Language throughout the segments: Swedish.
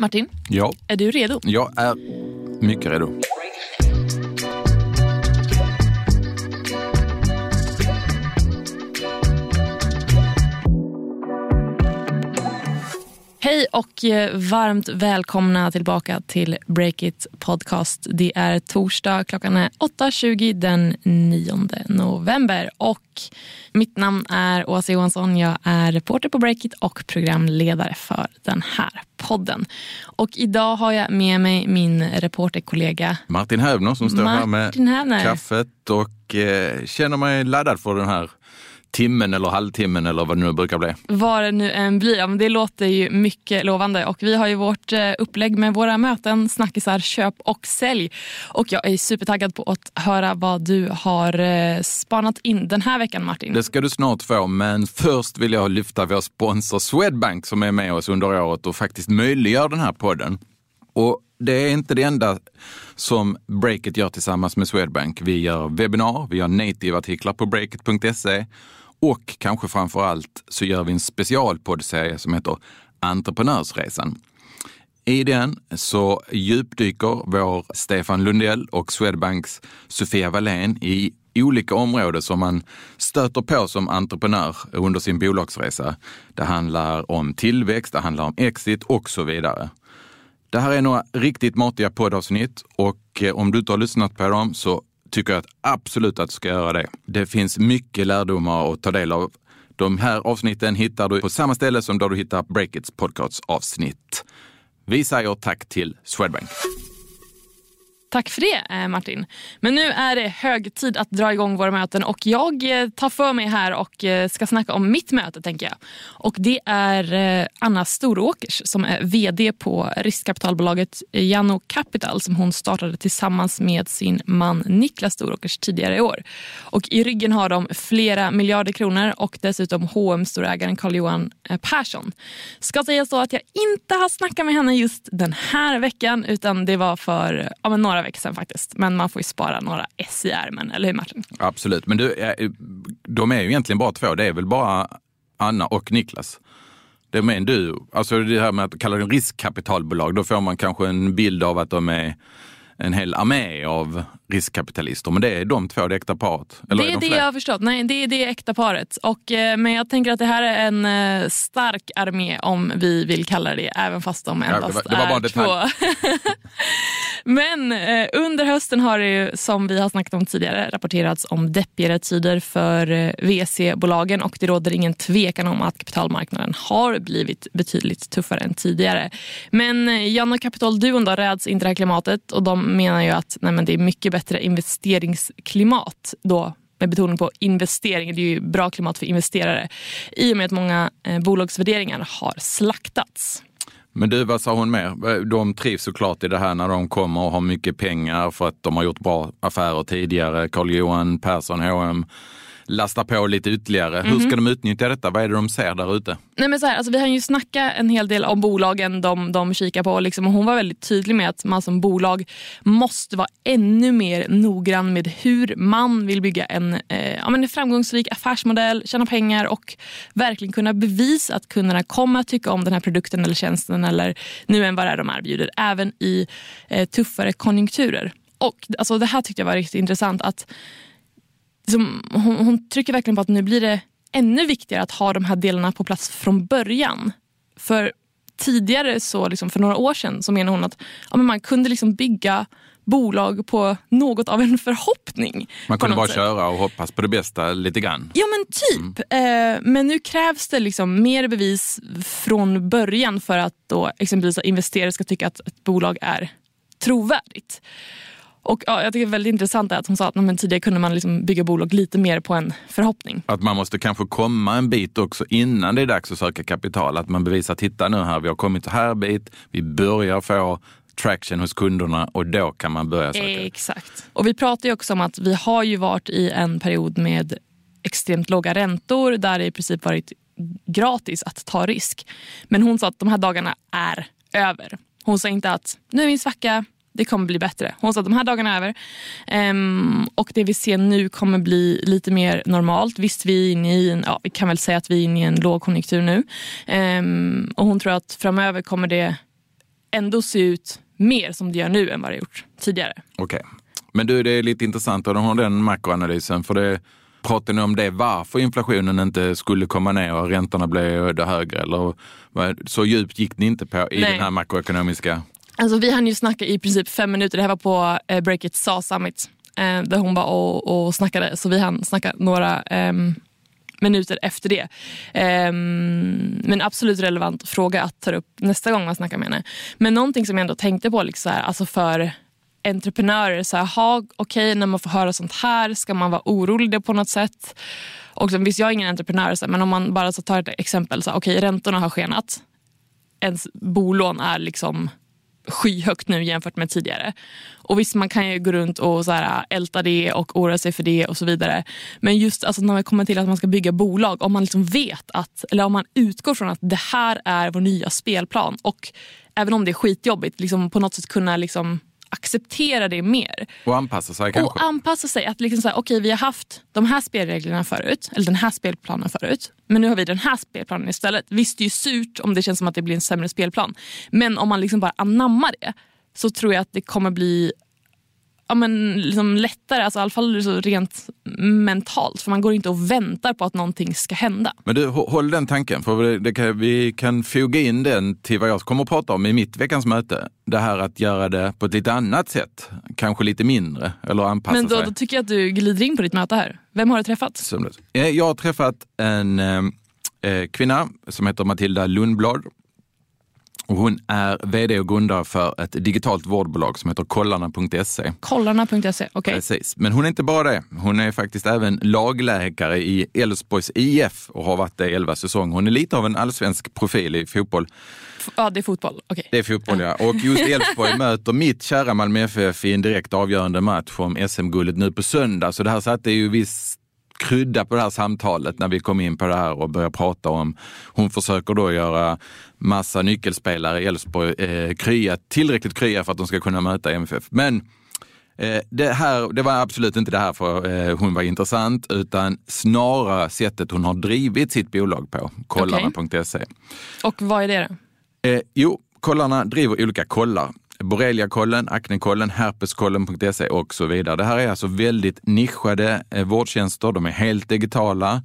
Martin, Ja, är du redo? jag är mycket redo. Hej och eh, varmt välkomna tillbaka till Breakit Podcast. Det är torsdag, klockan är 8.20 den 9 november. Och mitt namn är Åsa Johansson. Jag är reporter på Breakit och programledare för den här podden. Och idag har jag med mig min reporterkollega Martin Hävner som står här med Martin Hävner. kaffet och eh, känner mig laddad för den här timmen eller halvtimmen eller vad det nu brukar bli. Vad det nu än blir. Ja, men det låter ju mycket lovande. Och vi har ju vårt eh, upplägg med våra möten, snackisar, köp och sälj. Och jag är supertaggad på att höra vad du har eh, spanat in den här veckan Martin. Det ska du snart få, men först vill jag lyfta vår sponsor Swedbank som är med oss under året och faktiskt möjliggör den här podden. Och det är inte det enda som Breakit gör tillsammans med Swedbank. Vi gör webbinar, vi gör native-artiklar på breakit.se och kanske framför allt så gör vi en specialpoddserie som heter Entreprenörsresan. I den så djupdyker vår Stefan Lundell och Swedbanks Sofia Wallén i olika områden som man stöter på som entreprenör under sin bolagsresa. Det handlar om tillväxt, det handlar om exit och så vidare. Det här är några riktigt matiga poddavsnitt och eh, om du inte har lyssnat på dem så tycker jag att absolut att du ska göra det. Det finns mycket lärdomar att ta del av. De här avsnitten hittar du på samma ställe som där du hittar Breakits podcast avsnitt. Vi säger tack till Swedbank. Tack för det eh, Martin. Men nu är det hög tid att dra igång våra möten och jag eh, tar för mig här och eh, ska snacka om mitt möte tänker jag. Och det är Anna Storåkers som är VD på riskkapitalbolaget Jano Capital som hon startade tillsammans med sin man Niklas Storåkers tidigare i år. Och i ryggen har de flera miljarder kronor och dessutom hm storägaren Carl-Johan Persson. Ska sägas då att jag inte har snackat med henne just den här veckan utan det var för ja, men några förra veckan faktiskt. Men man får ju spara några S i ärmen, eller hur Martin? Absolut, men du, eh, de är ju egentligen bara två. Det är väl bara Anna och Niklas. Det är en du. Alltså det här med att kalla det riskkapitalbolag, då får man kanske en bild av att de är en hel armé av riskkapitalister. Men det är de två, det äkta paret. Eller det är de det fler? jag har förstått. Nej, det är det äkta paret. Och, eh, men jag tänker att det här är en eh, stark armé om vi vill kalla det även fast de Ja, det endast var- det var är detalj. två. men eh, under hösten har det ju, som vi har snackat om tidigare rapporterats om deppigare tider för VC-bolagen och det råder ingen tvekan om att kapitalmarknaden har blivit betydligt tuffare än tidigare. Men Jan och Kapital-duon då räds inte det här klimatet och de menar ju att nej, men det är mycket bättre bättre investeringsklimat då med betoning på investering. Det är ju bra klimat för investerare i och med att många eh, bolagsvärderingar har slaktats. Men du, vad sa hon mer? De trivs såklart i det här när de kommer och har mycket pengar för att de har gjort bra affärer tidigare. Carl-Johan Persson, H&M lastar på lite ytterligare. Hur ska de utnyttja detta? Vad är det de ser där ute? Nej, men så här, alltså, vi har ju snackat en hel del om bolagen de, de kikar på. Liksom, och hon var väldigt tydlig med att man som bolag måste vara ännu mer noggrann med hur man vill bygga en, eh, ja, men en framgångsrik affärsmodell, tjäna pengar och verkligen kunna bevisa att kunderna kommer att tycka om den här produkten eller tjänsten eller nu än vad det är de erbjuder, även i eh, tuffare konjunkturer. Och alltså, Det här tyckte jag var riktigt intressant. att liksom, hon, hon trycker verkligen på att nu blir det ännu viktigare att ha de här delarna på plats från början. För tidigare, så liksom för några år sedan, så menar hon att ja, men man kunde liksom bygga bolag på något av en förhoppning. Man kunde bara sätt. köra och hoppas på det bästa lite grann. Ja men typ. Eh, men nu krävs det liksom mer bevis från början för att då exempelvis investerare ska tycka att ett bolag är trovärdigt. Och ja, jag tycker det är väldigt intressant att hon sa att men tidigare kunde man liksom bygga bolag lite mer på en förhoppning. Att man måste kanske komma en bit också innan det är dags att söka kapital. Att man bevisar, titta nu här, vi har kommit så här bit, vi börjar få traction hos kunderna och då kan man börja söka. Exakt. Och vi pratar ju också om att vi har ju varit i en period med extremt låga räntor där det i princip varit gratis att ta risk. Men hon sa att de här dagarna är över. Hon sa inte att nu är en svacka, det kommer bli bättre. Hon sa att de här dagarna är över. Ehm, och det vi ser nu kommer bli lite mer normalt. Visst, vi är inne i en, ja, vi kan väl säga att vi är inne i en lågkonjunktur nu. Ehm, och hon tror att framöver kommer det ändå se ut mer som det gör nu än vad det gjort tidigare. Okej. Men du, det är lite intressant att har den makroanalysen. För det pratar ni om det varför inflationen inte skulle komma ner och räntorna blev högre? Eller så djupt gick ni inte på i Nej. den här makroekonomiska... Alltså, vi hann ju snacka i princip fem minuter. Det här var på eh, Break It Saw Summit eh, där hon var och, och snackade. Så vi hann snacka några eh, minuter efter det. Eh, men absolut relevant fråga att ta upp nästa gång man snackar med henne. Men någonting som jag ändå tänkte på liksom så här, alltså för entreprenörer. Så här, ha, okej, när man får höra sånt här, ska man vara orolig på något sätt? Och sen, visst, jag är ingen entreprenör, så här, men om man bara så tar ett exempel. Så här, okej, räntorna har skenat. Ens bolån är liksom skyhögt nu jämfört med tidigare. Och visst, man kan ju gå runt och så här, äh, älta det och oroa sig för det och så vidare. Men just alltså, när man kommer till att man ska bygga bolag, om man liksom vet att, eller om man utgår från att det här är vår nya spelplan och även om det är skitjobbigt, liksom på något sätt kunna liksom acceptera det mer. Och anpassa sig kanske? Och anpassa sig. Att liksom så här, okej, vi har haft de här spelreglerna förut, eller den här spelplanen förut. Men nu har vi den här spelplanen istället. Visst, det är ju surt om det känns som att det blir en sämre spelplan. Men om man liksom bara anammar det så tror jag att det kommer bli ja, men liksom lättare, alltså, i alla fall så rent mentalt. För man går inte och väntar på att någonting ska hända. Men du, hå- håll den tanken, för det, det kan, vi kan foga in den till vad jag kommer att prata om i mitt veckans möte. Det här att göra det på ett lite annat sätt, kanske lite mindre, eller anpassa Men då, sig. då tycker jag att du glider in på ditt möte här. Vem har du träffat? Eh, Jag har träffat en eh, eh, kvinna som heter Matilda Lundblad. Och hon är vd och grundare för ett digitalt vårdbolag som heter kollarna.se. Kollarna.se. Okej. Precis. Men hon är inte bara det. Hon är faktiskt även lagläkare i Elfsborgs IF och har varit det i elva säsonger. Hon är lite av en allsvensk profil i fotboll. Ja, det är fotboll. Okej. Det är fotboll ja. Och just Elfsborg möter mitt kära Malmö FF i en direkt avgörande match om SM-guldet nu på söndag. Så det här satte ju viss krydda på det här samtalet när vi kom in på det här och började prata om. Hon försöker då göra massa nyckelspelare i Elfsborg eh, krya, tillräckligt krya för att de ska kunna möta MFF. Men Eh, det, här, det var absolut inte det här för eh, hon var intressant, utan snarare sättet hon har drivit sitt bolag på, kollarna.se. Och vad är det då? Eh, jo, kollarna driver olika kollar. Borreliakollen, aknekollen, herpeskollen.se och så vidare. Det här är alltså väldigt nischade eh, vårdtjänster. De är helt digitala.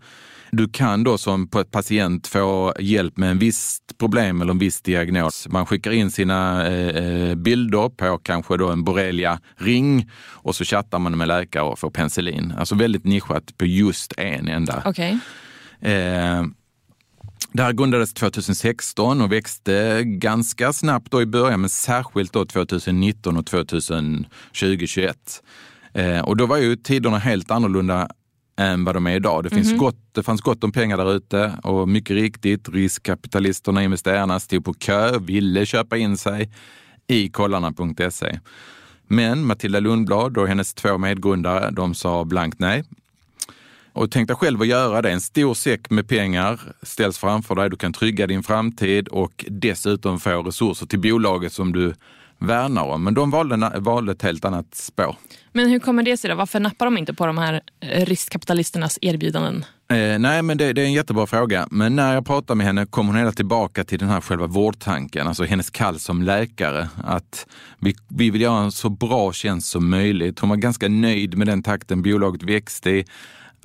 Du kan då som patient få hjälp med en viss problem eller en viss diagnos. Man skickar in sina eh, eh, bilder på kanske då en borrelia-ring och så chattar man med läkare och får penicillin. Alltså väldigt nischat på just en enda. Okej. Eh, det här grundades 2016 och växte ganska snabbt då i början, men särskilt då 2019 och 2020-2021. Eh, och då var ju tiderna helt annorlunda än vad de är idag. Det, finns gott, det fanns gott om pengar där ute och mycket riktigt, riskkapitalisterna, investerarna stod på kö, ville köpa in sig i kollarna.se. Men Matilda Lundblad och hennes två medgrundare, de sa blankt nej. Och tänk dig själv att göra det. En stor säck med pengar ställs framför dig. Du kan trygga din framtid och dessutom få resurser till bolaget som du värnar om. Men de valde, valde ett helt annat spår. Men hur kommer det sig då? Varför nappar de inte på de här eh, riskkapitalisternas erbjudanden? Eh, nej, men det, det är en jättebra fråga. Men när jag pratar med henne kommer hon hela tillbaka till den här själva vårdtanken, alltså hennes kall som läkare. Att vi, vi vill göra en så bra tjänst som möjligt. Hon var ganska nöjd med den takten bolaget växte i.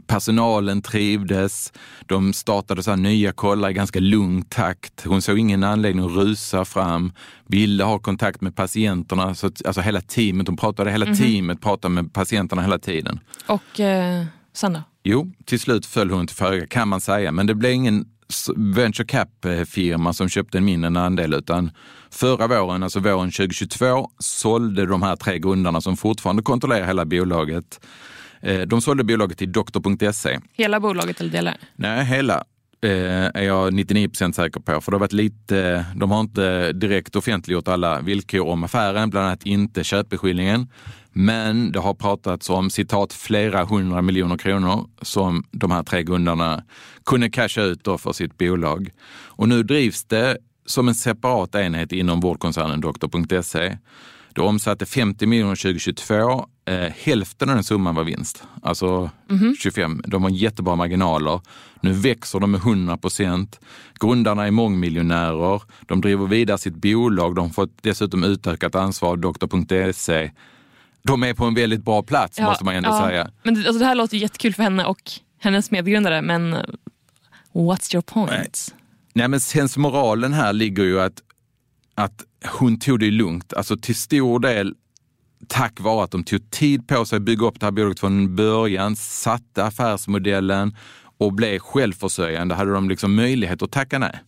Personalen trivdes. De startade så nya kollar i ganska lugn takt. Hon såg ingen anledning att rusa fram. Ville ha kontakt med patienterna. Så att, alltså hela teamet. Hon pratade hela teamet, pratade med patienterna hela tiden. Och eh, sen då? Jo, till slut föll hon till föga kan man säga, men det blev ingen venture cap-firma som köpte en mindre andel, utan förra våren, alltså våren 2022, sålde de här tre grundarna som fortfarande kontrollerar hela bolaget. Eh, De sålde bolaget till doktor.se. Hela bolaget eller delar? Nej, hela eh, är jag 99 procent säker på. För det har varit lite, de har inte direkt offentliggjort alla villkor om affären, bland annat inte köpeskillingen. Men det har pratats om citat flera hundra miljoner kronor som de här tre grundarna kunde casha ut då för sitt bolag. Och nu drivs det som en separat enhet inom vårdkoncernen doktor.se. Det omsatte 50 miljoner 2022, eh, hälften av den summan var vinst. Alltså 25. De har jättebra marginaler. Nu växer de med 100 procent. Grundarna är mångmiljonärer. De driver vidare sitt bolag. De fått dessutom utökat ansvar av doktor.se. De är på en väldigt bra plats Ja, måste man ändå ja. säga. Men det, alltså, det här låter jättekul för henne och hennes medgrundare men eh, what's your point? Nej, men sensmoralen här ligger ju att, att hon tog det lugnt. Alltså till stor del tack vare att de tog tid på sig att bygga upp det här bolaget från början, satte affärsmodellen och blev självförsörjande hade de liksom möjlighet att tacka nej.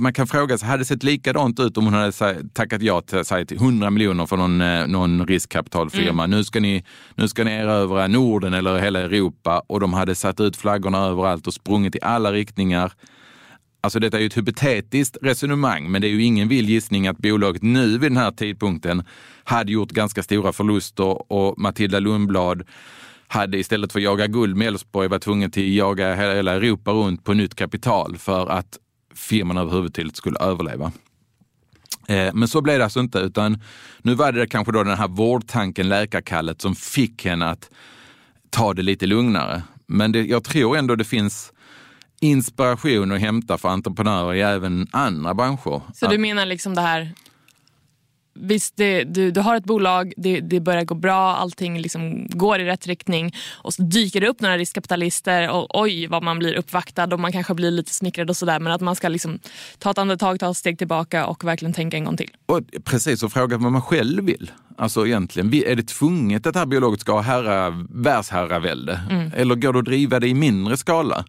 Man kan fråga sig, hade det sett likadant ut om hon hade tackat ja till, säg, till 100 miljoner för någon, eh, någon riskkapitalfirma. Nu, ska ni, nu ska ni erövra Norden eller hela Europa och de hade satt ut flaggorna överallt och sprungit i alla riktningar. Alltså detta är ju ett hypotetiskt resonemang, men det är ju ingen vild gissning att bolaget nu vid den här tidpunkten hade gjort ganska stora förluster och Matilda Lundblad hade istället för att jaga guld med Elfsborg varit tvungen till att jaga hela Europa runt på nytt kapital för att firman överhuvudtaget skulle överleva. Eh, men så blev det alltså inte, utan nu var det kanske då den här vårdtanken, läkarkallet, som fick henne att ta det lite lugnare. Men det, jag tror ändå det finns inspiration att hämta för entreprenörer i även andra branscher. Så du menar liksom det här, visst det, du, du har ett bolag, det, det börjar gå bra, allting liksom går i rätt riktning och så dyker det upp några riskkapitalister och oj vad man blir uppvaktad och man kanske blir lite smickrad och sådär men att man ska liksom ta ett andetag, ta ett steg tillbaka och verkligen tänka en gång till. Och precis, och fråga vad man själv vill. Alltså egentligen, är det tvunget att det här bolaget ska ha herra, världsherravälde? Eller går det att driva det i mindre skala?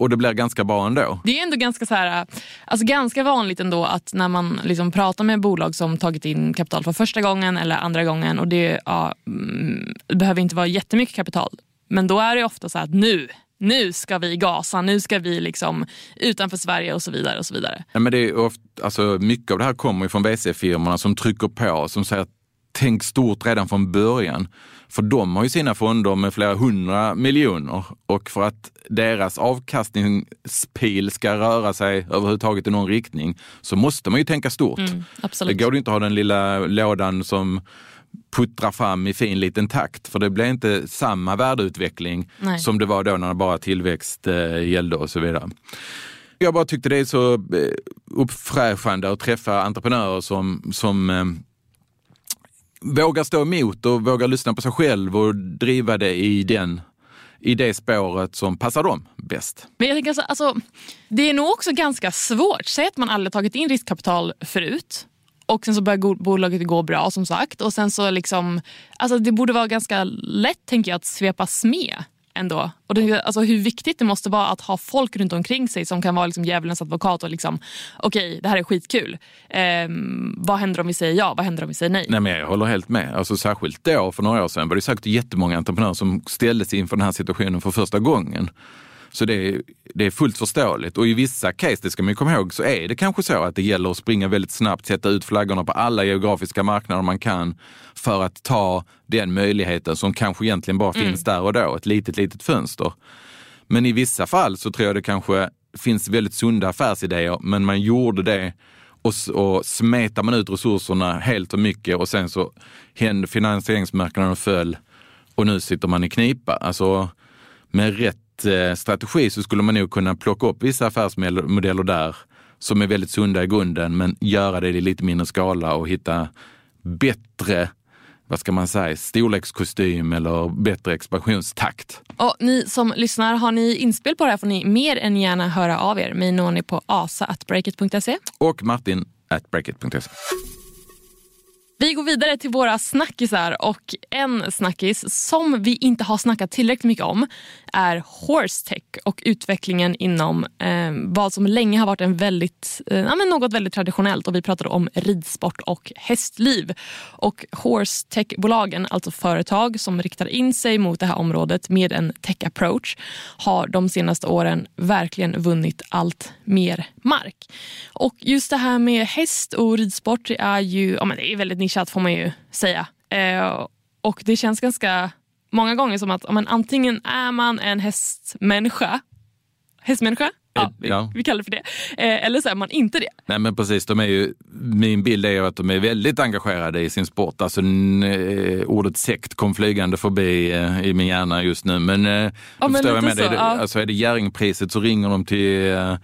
Och det blir ganska bra ändå? Det är ändå ganska, så här, alltså ganska vanligt ändå att när man liksom pratar med bolag som tagit in kapital för första gången eller andra gången och det, ja, mm, det behöver inte vara jättemycket kapital. Men då är det ofta så här att nu, nu ska vi gasa, nu ska vi liksom utanför Sverige och så vidare. och så vidare. Ja, men det är ofta, alltså, mycket av det här kommer ju från VC-firmorna som trycker på, som säger att tänk stort redan från början. För de har ju sina fonder med flera hundra miljoner och för att deras avkastningspil ska röra sig överhuvudtaget i någon riktning så måste man ju tänka stort. Det Absolut. går ju inte att ha den lilla lådan som puttrar fram i fin liten takt, för det blir inte samma värdeutveckling Nej. som det var då när bara tillväxt eh, gällde och så vidare. Jag bara tyckte det är så eh, uppfräschande att träffa entreprenörer som, som eh, Våga stå emot och våga lyssna på sig själv och driva det i, den, i det spåret som passar dem bäst. Men jag tänker alltså, alltså, det är nog också ganska svårt. Säg att man aldrig tagit in riskkapital förut och sen så börjar bolaget gå bra som sagt. Och sen så liksom, alltså det borde vara ganska lätt tänker jag att svepas med ändå. Och det, alltså hur viktigt det måste vara att ha folk runt omkring sig som kan vara liksom djävulens advokat och liksom okej det här är skitkul. Ehm, vad händer om vi säger ja? Vad händer om vi säger nej? Nej, men jag håller helt med. Alltså, särskilt då, för några år sedan, var det säkert jättemånga entreprenörer som ställdes inför den här situationen för första gången. Så det är, det är fullt förståeligt. Och i vissa case, det ska man ju komma ihåg, så är det kanske så att det gäller att springa väldigt snabbt, sätta ut flaggorna på alla geografiska marknader man kan för att ta den möjligheten som kanske egentligen bara finns där och då, ett litet, litet fönster. Men i vissa fall så tror jag det kanske finns väldigt sunda affärsidéer, men man gjorde det och, och smetar man ut resurserna helt och mycket och sen så hände finansieringsmarknaden föll och nu sitter man i knipa. Alltså med rätt strategi så skulle man nog kunna plocka upp vissa affärsmodeller där som är väldigt sunda i grunden, men göra det i lite mindre skala och hitta bättre, vad ska man säga, storlekskostym eller bättre expansionstakt. Och ni som lyssnar, har ni inspel på det här får ni mer än gärna höra av er. Mig når ni på asa.breakit.se. Och Martin at breakit.se. Vi går vidare till våra snackisar och en snackis som vi inte har snackat tillräckligt mycket om är horsetech och utvecklingen inom eh, vad som länge har varit en väldigt, eh, ja, men något väldigt traditionellt och vi pratar om ridsport och hästliv. Och horsetech-bolagen, alltså företag som riktar in sig mot det här området med en tech-approach har de senaste åren verkligen vunnit allt mer mark. Och just det här med häst och ridsport det är ju ja, men det är väldigt nischat får man ju säga. Eh, och det känns ganska många gånger som att men antingen är man en hästmänniska, hästmänniska Ja, vi, Ja. vi kallar det för det. Eh, eller så är man inte det. Nej men precis, de är ju, min bild är ju att de är väldigt engagerade i sin sport. Alltså n- eh, ordet sekt kom flygande förbi eh, i min hjärna just nu. Men, eh, Ja, du men förstår jag menar. så, det, ja. alltså, är det Jerringpriset så ringer de till eh,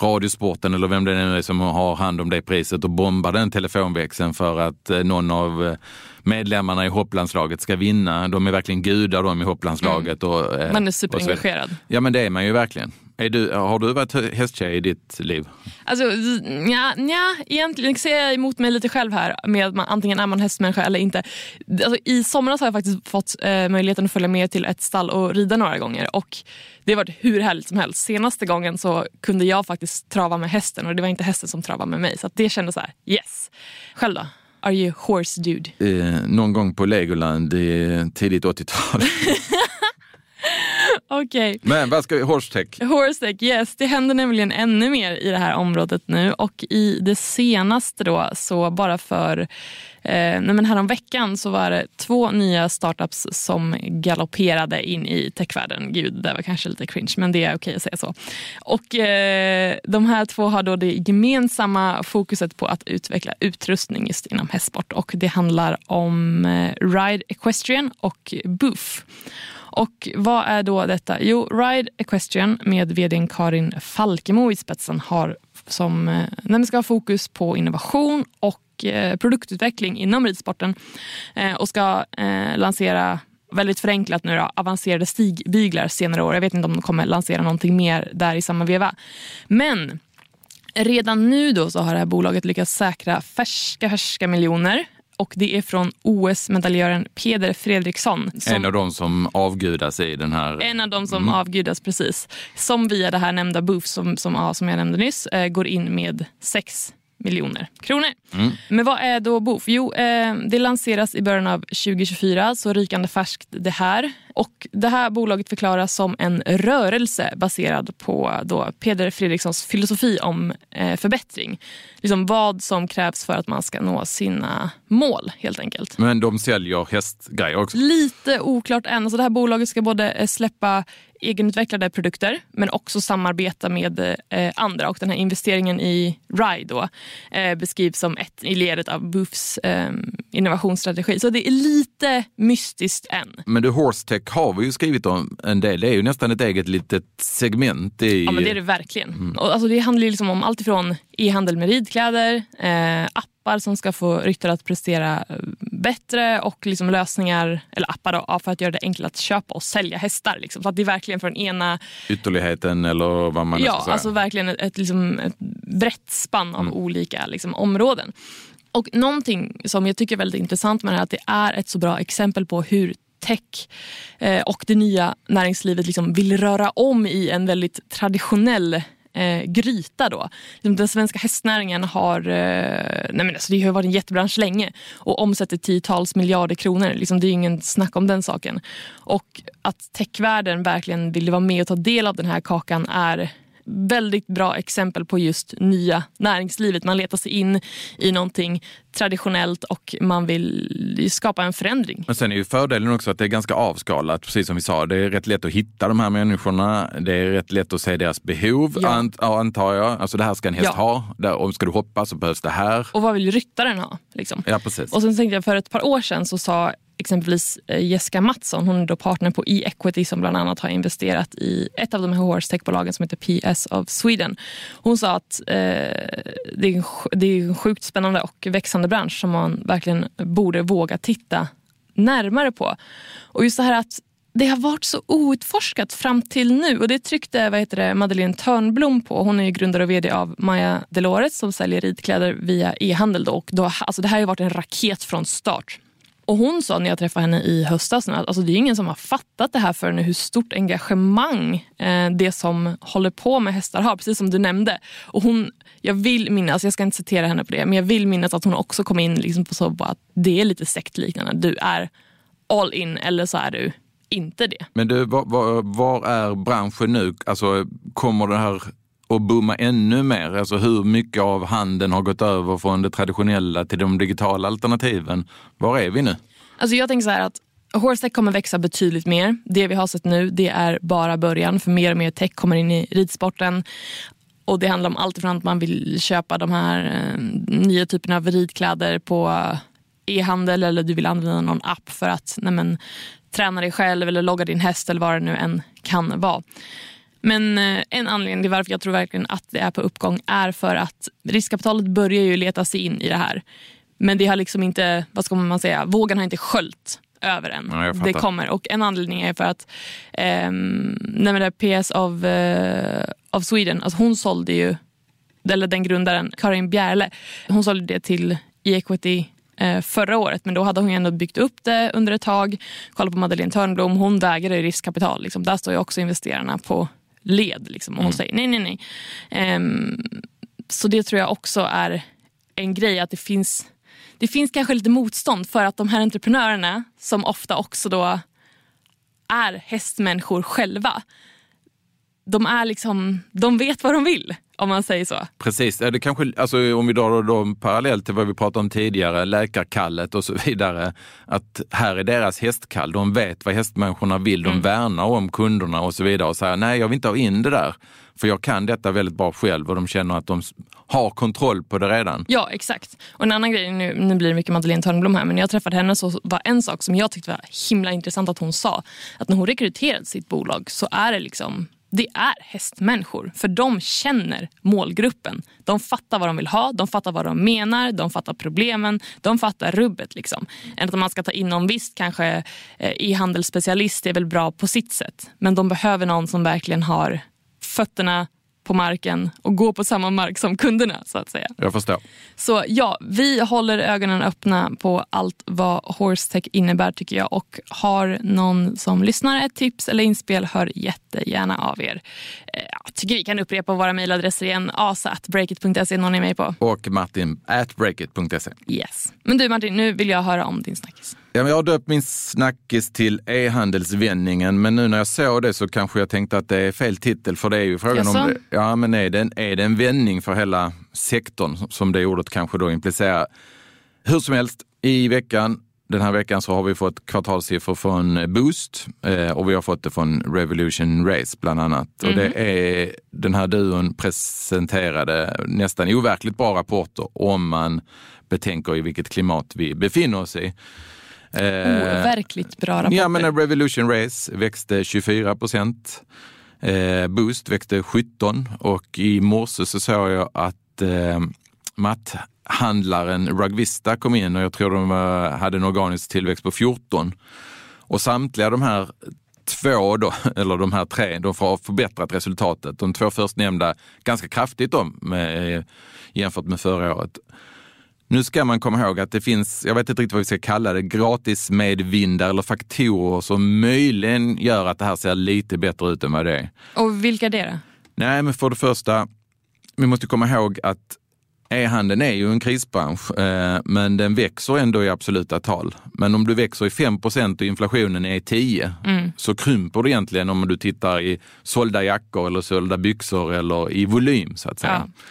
Radiosporten eller vem det nu är som har hand om det priset och bombar den telefonväxeln för att eh, någon av eh, medlemmarna i hopplandslaget ska vinna. De är verkligen gudar de i hopplandslaget. Och, eh, Mm. Man är superengagerad. Ja men det är man ju verkligen. Du, har du varit hästtjej i ditt liv? Alltså, nja, nja, egentligen ser jag emot mig lite själv här med att man, antingen är man hästmänniska eller inte. Alltså, I somras har jag faktiskt fått eh, möjligheten att följa med till ett stall och rida några gånger och det har varit hur härligt som helst. Senaste gången så kunde jag faktiskt trava med hästen och det var inte hästen som travade med mig så det kändes så här, yes. Själv då? Are you horse dude? Eh, någon gång på Legoland i tidigt 80-tal. Okej. Men vad ska vi, horsetech? Horsetech, yes. Det händer nämligen ännu mer i det här området nu och i det senaste då så bara för eh, men härom veckan så var det två nya startups som galopperade in i techvärlden. Gud, det var kanske lite cringe men det är okej att säga så. Och eh, de här två har då det gemensamma fokuset på att utveckla utrustning just inom hästsport och det handlar om eh, Ride Equestrian och Boof. Och vad är då detta? Jo, Ride Equestrian med vd Karin Falkemo i spetsen har som eh, nej, ska ha fokus på innovation och eh, produktutveckling inom ridsporten eh, och ska eh, lansera väldigt förenklat nu då, avancerade stigbyglar senare år. Jag vet inte om de kommer lansera någonting mer där i samma veva. Men redan nu då så har det här bolaget lyckats säkra färska, färska miljoner och det är från OS-medaljören Peder Fredriksson. som- En av de som avgudas i den här... en av de som avgudas precis. Som via det här nämnda Boof som, som, ja, som jag nämnde nyss eh, går in med 6 miljoner kronor. Men vad är då Boof? Jo, eh, det lanseras i början av 2024, så rykande färskt det här. Och Det här bolaget förklaras som en rörelse baserad på då Peder Fredrikssons filosofi om eh, förbättring. Liksom vad som krävs för att man ska nå sina mål helt enkelt. Men de säljer hästgrejer också. Lite oklart än. Alltså det här bolaget ska både eh, släppa egenutvecklade produkter men också samarbeta med eh, andra. Och Den här investeringen i Ride då, eh, beskrivs som ett i ledet av Boofs eh, innovationsstrategi. Så det är lite mystiskt än. Men du, horsetech har vi ju skrivit om en del. Det är ju nästan ett eget litet segment. I... Ja, men det är det verkligen. Och alltså det handlar ju liksom om allt ifrån e-handel med ridkläder, eh, appar som ska få ryttare att prestera eh, bättre och liksom lösningar, eller appar då, ja, för att göra det enklare att köpa och sälja hästar. Liksom. Så att det är verkligen från ena Ytterligheten eller vad man nu ska Ja, säga. alltså verkligen ett, ett, liksom, ett brett spann av olika liksom, områden. Och någonting som jag tycker är väldigt intressant med det här är att det är ett så bra exempel på hur tech eh, och det nya näringslivet liksom vill röra om i en väldigt traditionell eh, gryta. Då. Liksom, den svenska hästnäringen har, eh, nej men alltså det har varit en jättebransch länge och omsätter tiotals miljarder kronor. Liksom det är ingen snack om den saken. Och att techvärlden verkligen vill vara med och ta del av den här kakan är väldigt bra exempel på just nya näringslivet. Man letar sig in i någonting traditionellt och man vill skapa en förändring. Men sen är ju fördelen också att det är ganska avskalat, precis som vi sa. Det är rätt lätt att hitta de här människorna. Det är rätt lätt att se deras behov, Ja. ant, antar jag. Alltså det här ska en häst Ja. ha. Om ska du hoppa så behövs det här. Och vad vill ryttaren ha? Liksom? Ja, precis. Och sen tänkte jag för ett par år sedan så sa exempelvis eh, Jessica Mattsson, hon är då partner på E-Equity som bland annat har investerat i ett av de här horse techbolagen som heter PS of Sweden. Hon sa att eh, det, är en, det är en sjukt spännande och växande bransch som man verkligen borde våga titta närmare på. Och just det här att det har varit så outforskat fram till nu och det tryckte vad heter det, Madeleine Törnblom på. Hon är ju grundare och vd av Maja Delores som säljer ridkläder via e-handel. Då. Och då, alltså det här har varit en raket från start. Och Hon sa när jag träffade henne i höstas att alltså det är ingen som har fattat det här förrän hur stort engagemang eh, det som håller på med hästar har, precis som du nämnde. Och hon, jag vill minnas, jag ska inte citera henne på det, men jag vill minnas att hon också kom in liksom på så bara att det är lite sektliknande. Du är all in eller så är du inte det. Men du, var, var, var är branschen nu? Alltså, kommer det här och booma ännu mer? Alltså hur mycket av handeln har gått över från det traditionella till de digitala alternativen? Var är vi nu? Alltså jag tänker så här att horsetech kommer växa betydligt mer. Det vi har sett nu det är bara början för mer och mer tech kommer in i ridsporten. Och Det handlar om allt från att man vill köpa de här eh, nya typerna av ridkläder på e-handel eller du vill använda någon app för att nej men, träna dig själv eller logga din häst eller vad det nu än kan vara. Men eh, en anledning till varför jag tror verkligen att det är på uppgång är för att riskkapitalet börjar ju leta sig in i det här. Men det har liksom inte, vad ska man säga, vågen har inte sköljt över än. Ja, det kommer. Och en anledning är för att eh, nej PS of, eh, of Sweden, alltså hon sålde ju, eller den grundaren, Karin Bjärle, hon sålde det till E-equity eh, förra året. Men då hade hon ändå byggt upp det under ett tag. Kolla på Madeleine Törnblom, hon vägrade riskkapital. Liksom. Där står ju också investerarna på led. Liksom, och hon mm. säger nej, nej, nej. Um, så det tror jag också är en grej att det finns, det finns kanske lite motstånd för att de här entreprenörerna som ofta också då är hästmänniskor själva. De, är liksom, de vet vad de vill om man säger så. Precis, det kanske, alltså, om vi drar dem parallellt till vad vi pratade om tidigare, läkarkallet och så vidare. Att här är deras hästkall, de vet vad hästmänniskorna vill, de mm. värnar om kunderna och så vidare och säger nej jag vill inte ha in det där. För jag kan detta väldigt bra själv och de känner att de har kontroll på det redan. Ja, exakt. Och en annan grej, nu, nu blir det mycket Madeleine Törnblom här, men när jag träffade henne så var en sak som jag tyckte var himla intressant att hon sa, att när hon rekryterade sitt bolag så är det liksom det är hästmänniskor. För de känner målgruppen. De fattar vad de vill ha, de fattar vad de menar, de fattar problemen, de fattar rubbet. Liksom. Än att man ska ta in någon visst kanske eh, e-handelsspecialist är väl bra på sitt sätt. Men de behöver någon som verkligen har fötterna på marken och gå på samma mark som kunderna. så att säga. Jag förstår. Så ja, vi håller ögonen öppna på allt vad Horsetech innebär tycker jag och har någon som lyssnar ett tips eller inspel, hör jättegärna av er. Eh, jag tycker vi kan upprepa våra mejladresser igen. asa.breakit.se någon är med på. Och martin at breakit.se. Yes. Men du Martin, nu vill jag höra om din snackis. Ja, jag har döpt min snackis till e-handelsvändningen, men nu när jag såg det så kanske jag tänkte att det är fel titel, för det är ju frågan Jaså? om det, ja, men är, det en, är det en vändning för hela sektorn som det ordet kanske då implicerar? Hur som helst, i veckan den här veckan så har vi fått kvartalssiffror från Boost eh, och vi har fått det från Revolution Race bland annat. Mm. Och det mhm. är, den här duon presenterade nästan overkligt bra rapporter om man betänker i vilket klimat vi befinner oss i. Overkligt bra rapporter. Ja, men Revolution Race växte 24 procent. Eh, Boost växte 17 och i morse så såg jag att eh, matthandlaren Rugvista kom in och jag tror de hade en organisk tillväxt på 14. Och samtliga de här två, då, eller de här tre, de har förbättrat resultatet. De två förstnämnda ganska kraftigt då, med, jämfört med förra året. Nu ska man komma ihåg att det finns, jag vet inte riktigt vad vi ska kalla det, gratis medvindar eller faktorer som möjligen gör att det här ser lite bättre ut än vad det är. Och vilka är det då? Nej, men för det första, vi måste komma ihåg att E-handeln är ju en krisbransch, eh, men den växer ändå i absoluta tal. Men om du växer i 5% och inflationen är 10 mm. så krymper det egentligen om du tittar i sålda jackor eller sålda byxor eller i volym så att säga. Ja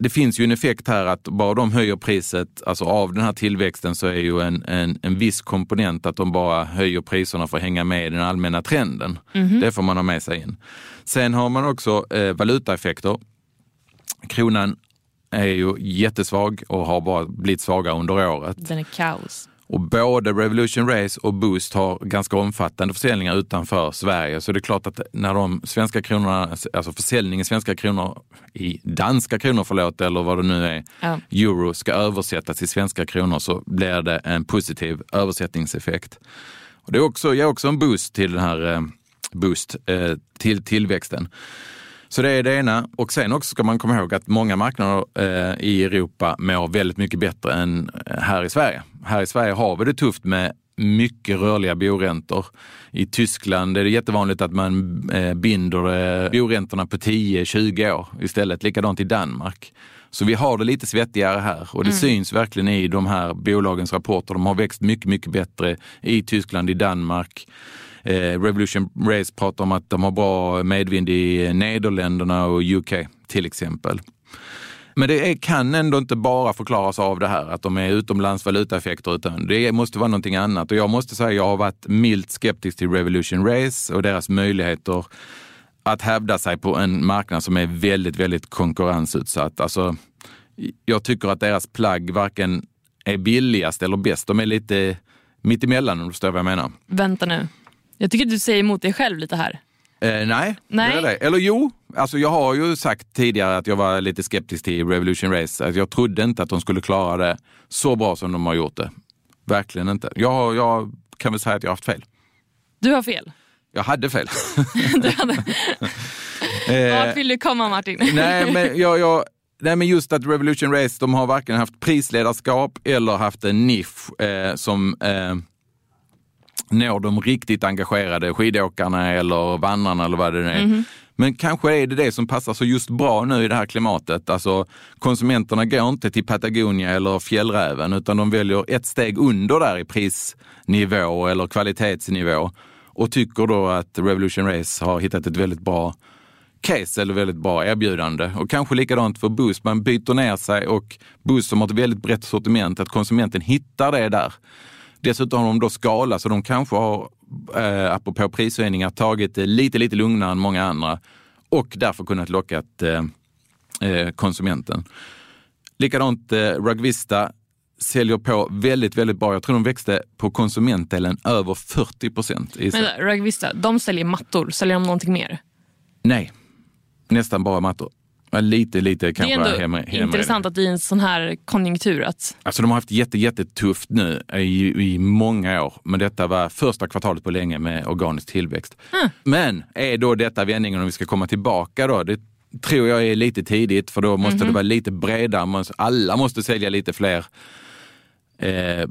det finns ju en effekt här att bara de höjer priset, alltså av den här tillväxten så är ju en, en, en viss komponent att de bara höjer priserna för att hänga med i den allmänna trenden. Mm. Det får man ha med sig in. Sen har man också eh, valutaeffekter. Kronan är ju jättesvag och har bara blivit svagare under året. Den är kaos. Och både Revolution Race och Boost har ganska omfattande försäljningar utanför Sverige. Så det är klart att när de svenska kronorna, alltså försäljningen i svenska kronor i danska kronor, förlåt, eller vad det nu är, ja. euro ska översättas till svenska kronor så blir det en positiv översättningseffekt. Och det är också, ger också en boost till den här eh, boost eh, till tillväxten. Så det är det ena. Och sen också ska man komma ihåg att många marknader eh, i Europa mår väldigt mycket bättre än här i Sverige. Här i Sverige har vi det tufft med mycket rörliga boräntor. I Tyskland är det jättevanligt att man eh, binder eh, boräntorna på 10-20 år istället. Likadant i Danmark. Så vi har det lite svettigare här och det mm. syns verkligen i de här bolagens rapporter. De har växt mycket, mycket bättre i Tyskland, i Danmark. Eh, Revolution Race pratar om att de har bra medvind i Nederländerna och UK till exempel. Men det är, kan ändå inte bara förklaras av det här att de är utomlands valutaeffekter, utan det måste vara någonting annat. Och jag måste säga, jag har varit milt skeptisk till Revolution Race och deras möjligheter att hävda sig på en marknad som är väldigt, väldigt konkurrensutsatt. Alltså, jag tycker att deras plagg varken är billigast eller bäst. De är lite mittemellan om du förstår vad jag menar. Vänta nu. Jag tycker att du säger emot dig själv lite här. Eh, nej, Nej. Det eller jo, alltså jag har ju sagt tidigare att jag var lite skeptisk till Revolution Race. Alltså jag trodde inte att de skulle klara det så bra som de har gjort det. Verkligen inte. Jag, jag kan väl säga att jag har haft fel. Du har fel. Jag hade fel. Du hade... Vart vill du komma Martin? nej, men jag, jag, nej, men just att Revolution Race, de har varken haft prisledarskap eller haft en nisch eh, som eh, når de riktigt engagerade skidåkarna eller vandrarna eller vad det nu är. Men kanske är det det som passar så just bra nu i det här klimatet. Alltså konsumenterna går inte till Patagonia eller Fjällräven utan de väljer ett steg under där i prisnivå eller kvalitetsnivå och tycker då att Revolution Race har hittat ett väldigt bra case eller väldigt bra erbjudande. Och kanske likadant för Boost, man byter ner sig och Boost som har ett väldigt brett sortiment, att konsumenten hittar det där. Dessutom har de då skala så de kanske har, eh, apropå prishöjningar, tagit det lite, lite lugnare än många andra och därför kunnat locka eh, eh, konsumenten. Likadant eh, Rugvista säljer på väldigt, väldigt bra. Jag tror de växte på konsumentdelen över 40 procent. Men Rugvista, de säljer mattor. Säljer de någonting mer? Nej, nästan bara mattor. Ja, Lite, lite Det kanske är ändå hemma, hemma intressant att i en sån här konjunktur att Alltså de har haft jätte, jättetufft nu i, i många år. Men detta var första kvartalet på länge med organisk tillväxt. Men är då detta vändningen om vi ska komma tillbaka då? Det tror jag är lite tidigt för då måste det vara lite bredare. Alla måste sälja lite fler eh,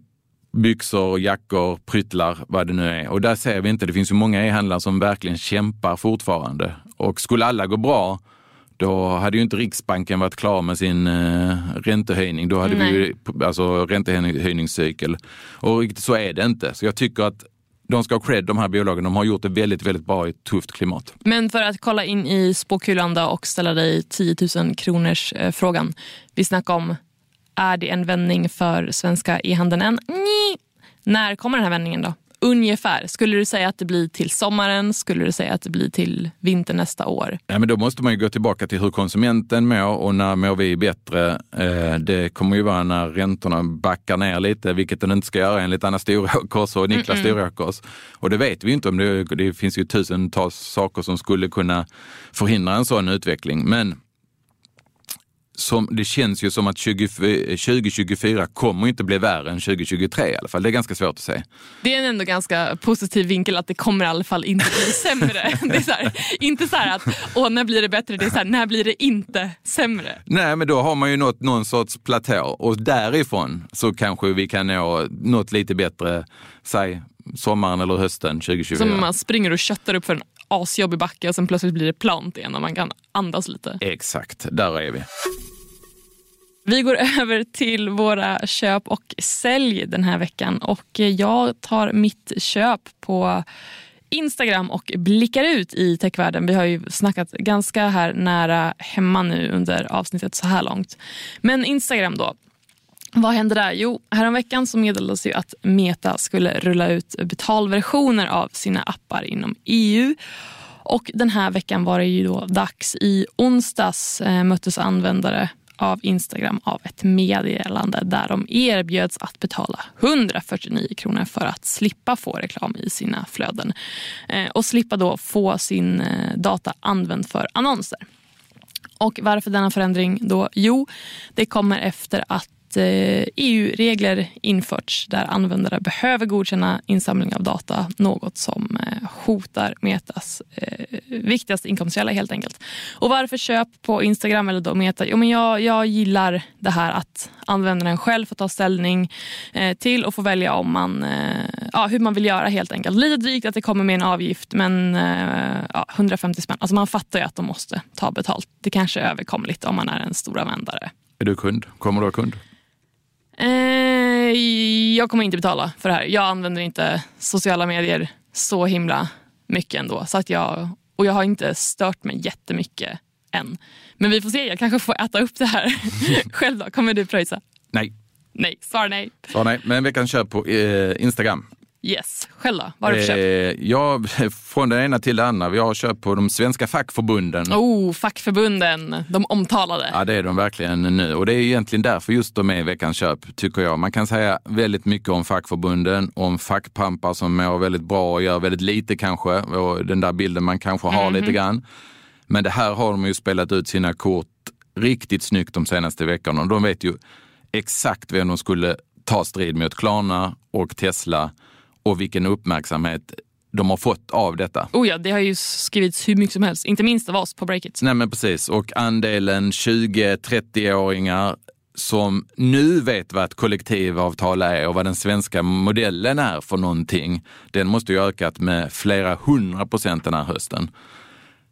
byxor, jackor, pryttlar, vad det nu är. Och där ser vi inte, det finns ju många e-handlare som verkligen kämpar fortfarande. Och skulle alla gå bra, då hade ju inte Riksbanken varit klar med sin eh, räntehöjning. Då hade vi ju alltså, räntehöjningscykel. Och riktigt så är det inte. Så jag tycker att de ska ha cred, de här bolagen. De har gjort det väldigt, väldigt bra i ett tufft klimat. Men för att kolla in i spåkulan och ställa dig 10 000 kronors eh, frågan. Vi snackar om, är det en vändning för svenska e-handeln än? Nej. När kommer den här vändningen då? Ungefär. Skulle du säga att det blir till sommaren? Skulle du säga att det blir till vintern nästa år? Ja, men då måste man ju gå tillbaka till hur konsumenten mår och när mår vi bättre? Eh, det kommer ju vara när räntorna backar ner lite, vilket den inte ska göra enligt Anna Storåkers och Niklas Storåkers. Och det vet vi inte om. Det, det finns ju tusentals saker som skulle kunna förhindra en sån utveckling. Men som, det känns ju som att 20, 2024 kommer inte bli värre än 2023 i alla fall. Det är ganska svårt att säga. Det är en ändå ganska positiv vinkel att det kommer i alla fall inte bli sämre. Det är så här, inte så här att åh, när blir det bättre, det är så här, när blir det inte sämre? Nej, men då har man ju nått någon sorts platå och därifrån så kanske vi kan nå något lite bättre, säg sommaren eller hösten 2024. Som om man springer och köttar upp för en asjobbig backe och sen plötsligt blir det plant igen och man kan andas lite. Exakt, där är vi. Vi går över till våra köp och sälj den här veckan och jag tar mitt köp på Instagram och blickar ut i techvärlden. Vi har ju snackat ganska här nära hemma nu under avsnittet så här långt. Men Instagram då. Vad hände där? Jo, häromveckan så meddelades ju att Meta skulle rulla ut betalversioner av sina appar inom EU. Och den här veckan var det ju då dags. I onsdags eh, möttes användare av Instagram av ett meddelande där de erbjöds att betala 149 kronor för att slippa få reklam i sina flöden eh, och slippa då få sin eh, data använd för annonser. Och varför denna förändring då? Jo, det kommer efter att att eh, e EU-regler införts där användare behöver godkänna insamling av data. Något som eh, hotar Metas eh, viktigaste inkomstkälla helt enkelt. Och varför köp på Instagram eller då Meta? Jo, men jag, jag gillar det här att användaren själv får ta ställning eh, till och få välja om man, eh, ja, hur man vill göra helt enkelt. Lite drygt att det kommer med en avgift men eh, ja, 150 spänn. Alltså man fattar ju att de måste ta betalt. Det kanske är överkomligt om man är en stor användare. Är du kund? Kommer du vara kund? Eh, jag kommer inte betala för det här. Jag använder inte sociala medier så himla mycket ändå. Så att jag, och jag har inte stört mig jättemycket än. Men vi får se, jag kanske får äta upp det här själv då. Kommer du pröjsa? Nej. Nej, svar nej. Svar nej, men veckans köp på eh, Instagram. Yes, själv då? Vad har du för köp? Eh, ja, från det ena till det andra. Vi har köpt på de svenska fackförbunden. Oh, fackförbunden, de omtalade. Ja, det är de verkligen nu. Och det är egentligen därför just de är veckans köp, tycker jag. Man kan säga väldigt mycket om fackförbunden, om fackpampar som mår väldigt bra och gör väldigt lite kanske. Och den där bilden man kanske har Mhm. lite grann. Men det här har de ju spelat ut sina kort riktigt snyggt de senaste veckorna. De vet ju exakt vem de skulle ta strid mot, Klarna och Tesla och vilken uppmärksamhet de har fått av detta. Oh ja, det har ju skrivits hur mycket som helst, inte minst av oss på Breakit. Nej men precis, och andelen 20-30-åringar som nu vet vad ett kollektivavtal är och vad den svenska modellen är för någonting, den måste ju ökat med flera hundra procent den här hösten.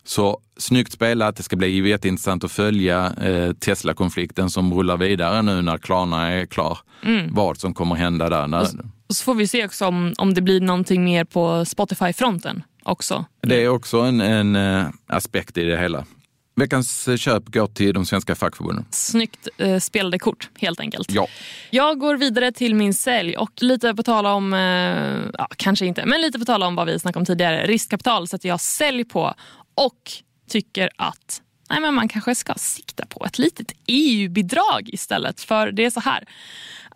Så snyggt spelat, det ska bli jätteintressant att följa eh, Tesla-konflikten som rullar vidare nu när Klarna är klar. Vad som kommer hända där. När, Och så får vi se också om, om det blir någonting mer på Spotify-fronten också. Det är också en, en eh, aspekt i det hela. Veckans eh, köp går till de svenska fackförbunden. Snyggt eh, spelade kort helt enkelt. Ja. Jag går vidare till min sälj och lite på tala om, eh, ja, kanske inte, men lite på tala om vad vi snackade om tidigare. Riskkapital sätter jag sälj på och tycker att nej, men man kanske ska sikta på ett litet EU-bidrag istället. För det är så här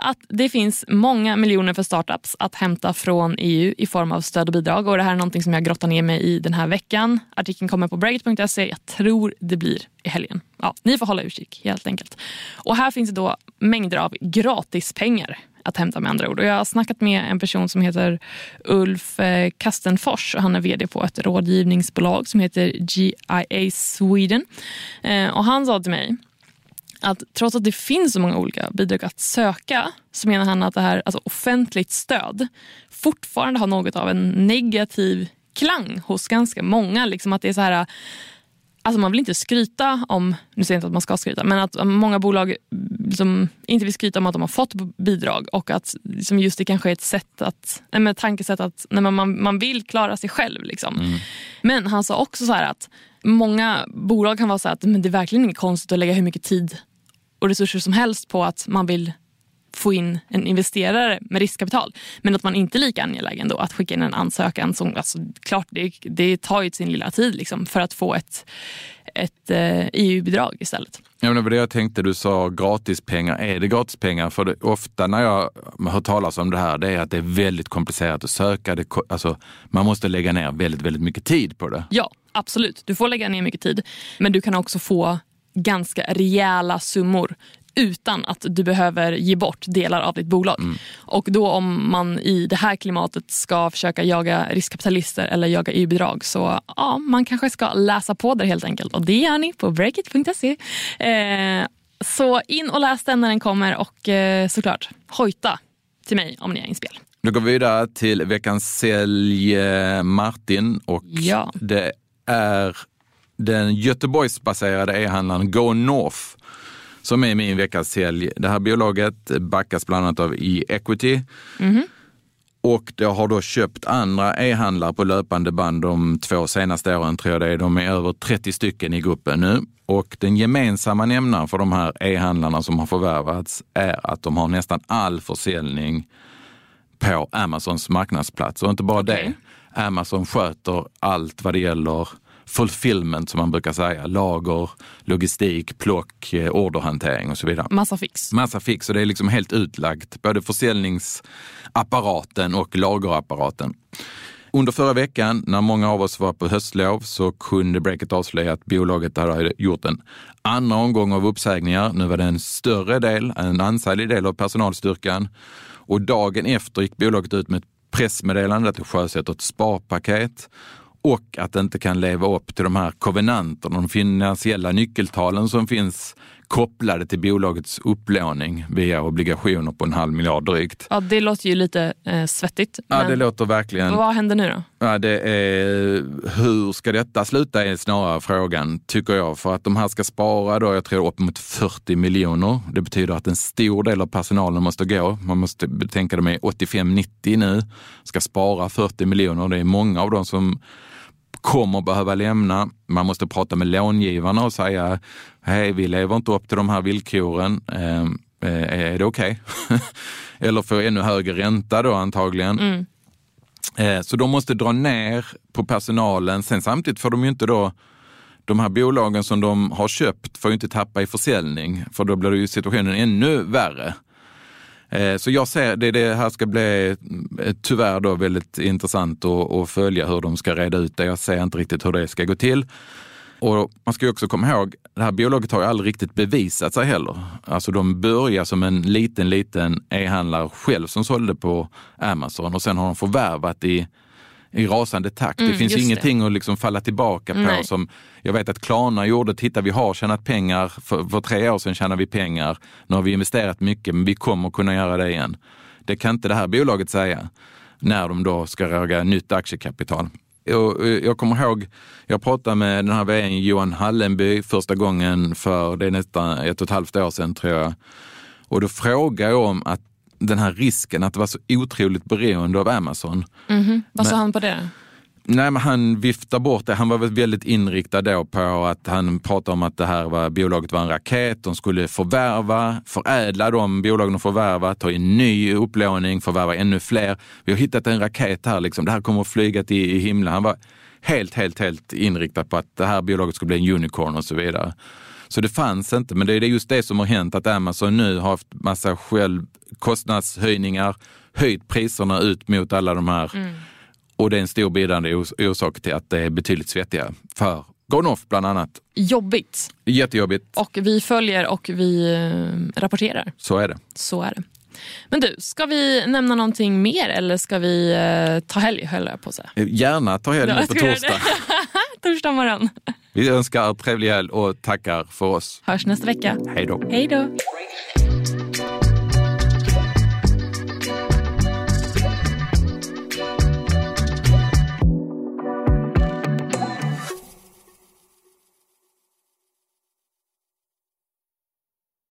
att det finns många miljoner för startups att hämta från EU i form av stöd och bidrag. Och Det här är någonting som jag grottar ner mig i den här veckan. Artikeln kommer på breakit.se. Jag tror det blir i helgen. Ja, ni får hålla utkik helt enkelt. Och Här finns det då mängder av gratispengar att hämta med andra ord. Och jag har snackat med en person som heter Ulf eh, Kastenfors och Han är vd på ett rådgivningsbolag som heter GIA Sweden. Eh, och Han sa till mig att trots att det finns så många olika bidrag att söka så menar han att det här alltså offentligt stöd fortfarande har något av en negativ klang hos ganska många. Liksom att det är så här, alltså man vill inte skryta om, nu säger jag inte att man ska skryta, men att många bolag liksom inte vill skryta om att de har fått bidrag och att liksom just det kanske är ett sätt att, ett tankesätt att nej, man, man vill klara sig själv. Liksom. Men han sa också så här att många bolag kan vara så att men det är verkligen inget konstigt att lägga hur mycket tid och resurser som helst på att man vill få in en investerare med riskkapital. Men att man inte är lika angelägen då att skicka in en ansökan. Som, alltså, klart, det, det tar ju sin lilla tid liksom, för att få ett, ett eh, EU-bidrag istället. Ja, men det var det jag tänkte, du sa gratispengar. Är det gratispengar? För det, ofta när jag hör talas om det här, det är att det är väldigt komplicerat att söka. Det, alltså, man måste lägga ner väldigt, väldigt mycket tid på det. Ja, absolut. Du får lägga ner mycket tid. Men du kan också få ganska rejäla summor utan att du behöver ge bort delar av ditt bolag. Och då om man i det här klimatet ska försöka jaga riskkapitalister eller jaga EU-bidrag så ja, man kanske ska läsa på där helt enkelt. Och det gör ni på breakit.se. Eh, så in och läs den när den kommer och eh, såklart hojta till mig om ni är inspel. Nu går vi vidare till veckans sälj eh, Martin och Ja. det är den Göteborgsbaserade e-handlaren Go North som är min veckans sälj. Det här bolaget backas bland annat av e-equity och det har då köpt andra e-handlare på löpande band de två senaste åren tror jag det är. De är över 30 stycken i gruppen nu. Och den gemensamma nämnaren för de här e-handlarna som har förvärvats är att de har nästan all försäljning på Amazons marknadsplats. Och inte bara Okej. det, Amazon sköter allt vad det gäller fulfillment som man brukar säga. Lager, logistik, plock, eh, orderhantering och så vidare. Massa fix. Massa fix och det är liksom helt utlagt, både försäljningsapparaten och lagerapparaten. Under förra veckan, när många av oss var på höstlov, så kunde Breakit avslöja att bolaget hade gjort en andra omgång av uppsägningar. Nu var det en större del, en ansenlig del av personalstyrkan. Och dagen efter gick bolaget ut med ett pressmeddelande att det sjösätter ett sparpaket och att det inte kan leva upp till de här kovenanterna, de finansiella nyckeltalen som finns kopplade till bolagets upplåning via obligationer på en halv miljard drygt. Ja, det låter ju lite eh, svettigt. Ja, det låter verkligen... Vad händer nu då? Ja, det är, hur ska detta sluta är snarare frågan, tycker jag. För att de här ska spara då, jag tror upp mot 40 miljoner. Det betyder att en stor del av personalen måste gå. Man måste betänka de är 85-90 nu, ska spara 40 miljoner. Det är många av dem som kommer behöva lämna. Man måste prata med långivarna och säga, hej, vi lever inte upp till de här villkoren. Eh, är det okej? Okay? Eller få ännu högre ränta då antagligen. Mm. Eh, så de måste dra ner på personalen. Sen samtidigt får de ju inte då de här bolagen som de har köpt får ju inte tappa i försäljning, för då blir ju situationen ännu värre. Eh, så jag ser det, det här ska bli eh, tyvärr då väldigt intressant att, följa hur de ska reda ut det. Jag ser inte riktigt hur det ska gå till. Och man ska ju också komma ihåg, det här bolaget har ju aldrig riktigt bevisat sig heller. Alltså de började som en liten, liten e-handlare själv som sålde på Amazon och sen har de förvärvat i i rasande takt. Mm, det finns ingenting det. att liksom falla tillbaka på. Nej. som Jag vet att Klarna gjorde, titta vi har tjänat pengar, för, för tre år sedan tjänade vi pengar, nu har vi investerat mycket men vi kommer kunna göra det igen. Det kan inte det här bolaget säga när de då ska röga nytt aktiekapital. Jag, jag kommer ihåg, jag pratade med den här vdn Johan Hallenby första gången för, det är nästan ett och ett halvt år sedan tror jag. Och då frågade jag om att den här risken att vara så otroligt beroende av Amazon. Mm -hmm. Vad sa han på det? Nej, men han viftar bort det. Han var väldigt inriktad då på att han pratade om att det här var, bolaget var en raket. De skulle förvärva, förädla de bolagen de förvärva, ta in ny upplåning, förvärva ännu fler. Vi har hittat en raket här, liksom. det här kommer att flyga till i himlen. Han var helt, helt, helt inriktad på att det här bolaget skulle bli en unicorn och så vidare. Så det fanns inte, men det är just det som har hänt, att Amazon nu har haft massa själv kostnadshöjningar, höjt priserna ut mot alla de här. Mm. Och det är en stor bidragande orsak till att det är betydligt svettigare för Gonoff bland annat. Jobbigt. Jättejobbigt. Och vi följer och vi eh, rapporterar. Så är det. Så är det. Men du, ska vi nämna någonting mer eller ska vi eh, ta helg höll jag på att säga. Eh, gärna ta helg nu på torsdag. torsdag morgon. Vi önskar trevlig helg och tackar för oss. Hörs nästa vecka. Hej då. Hej då.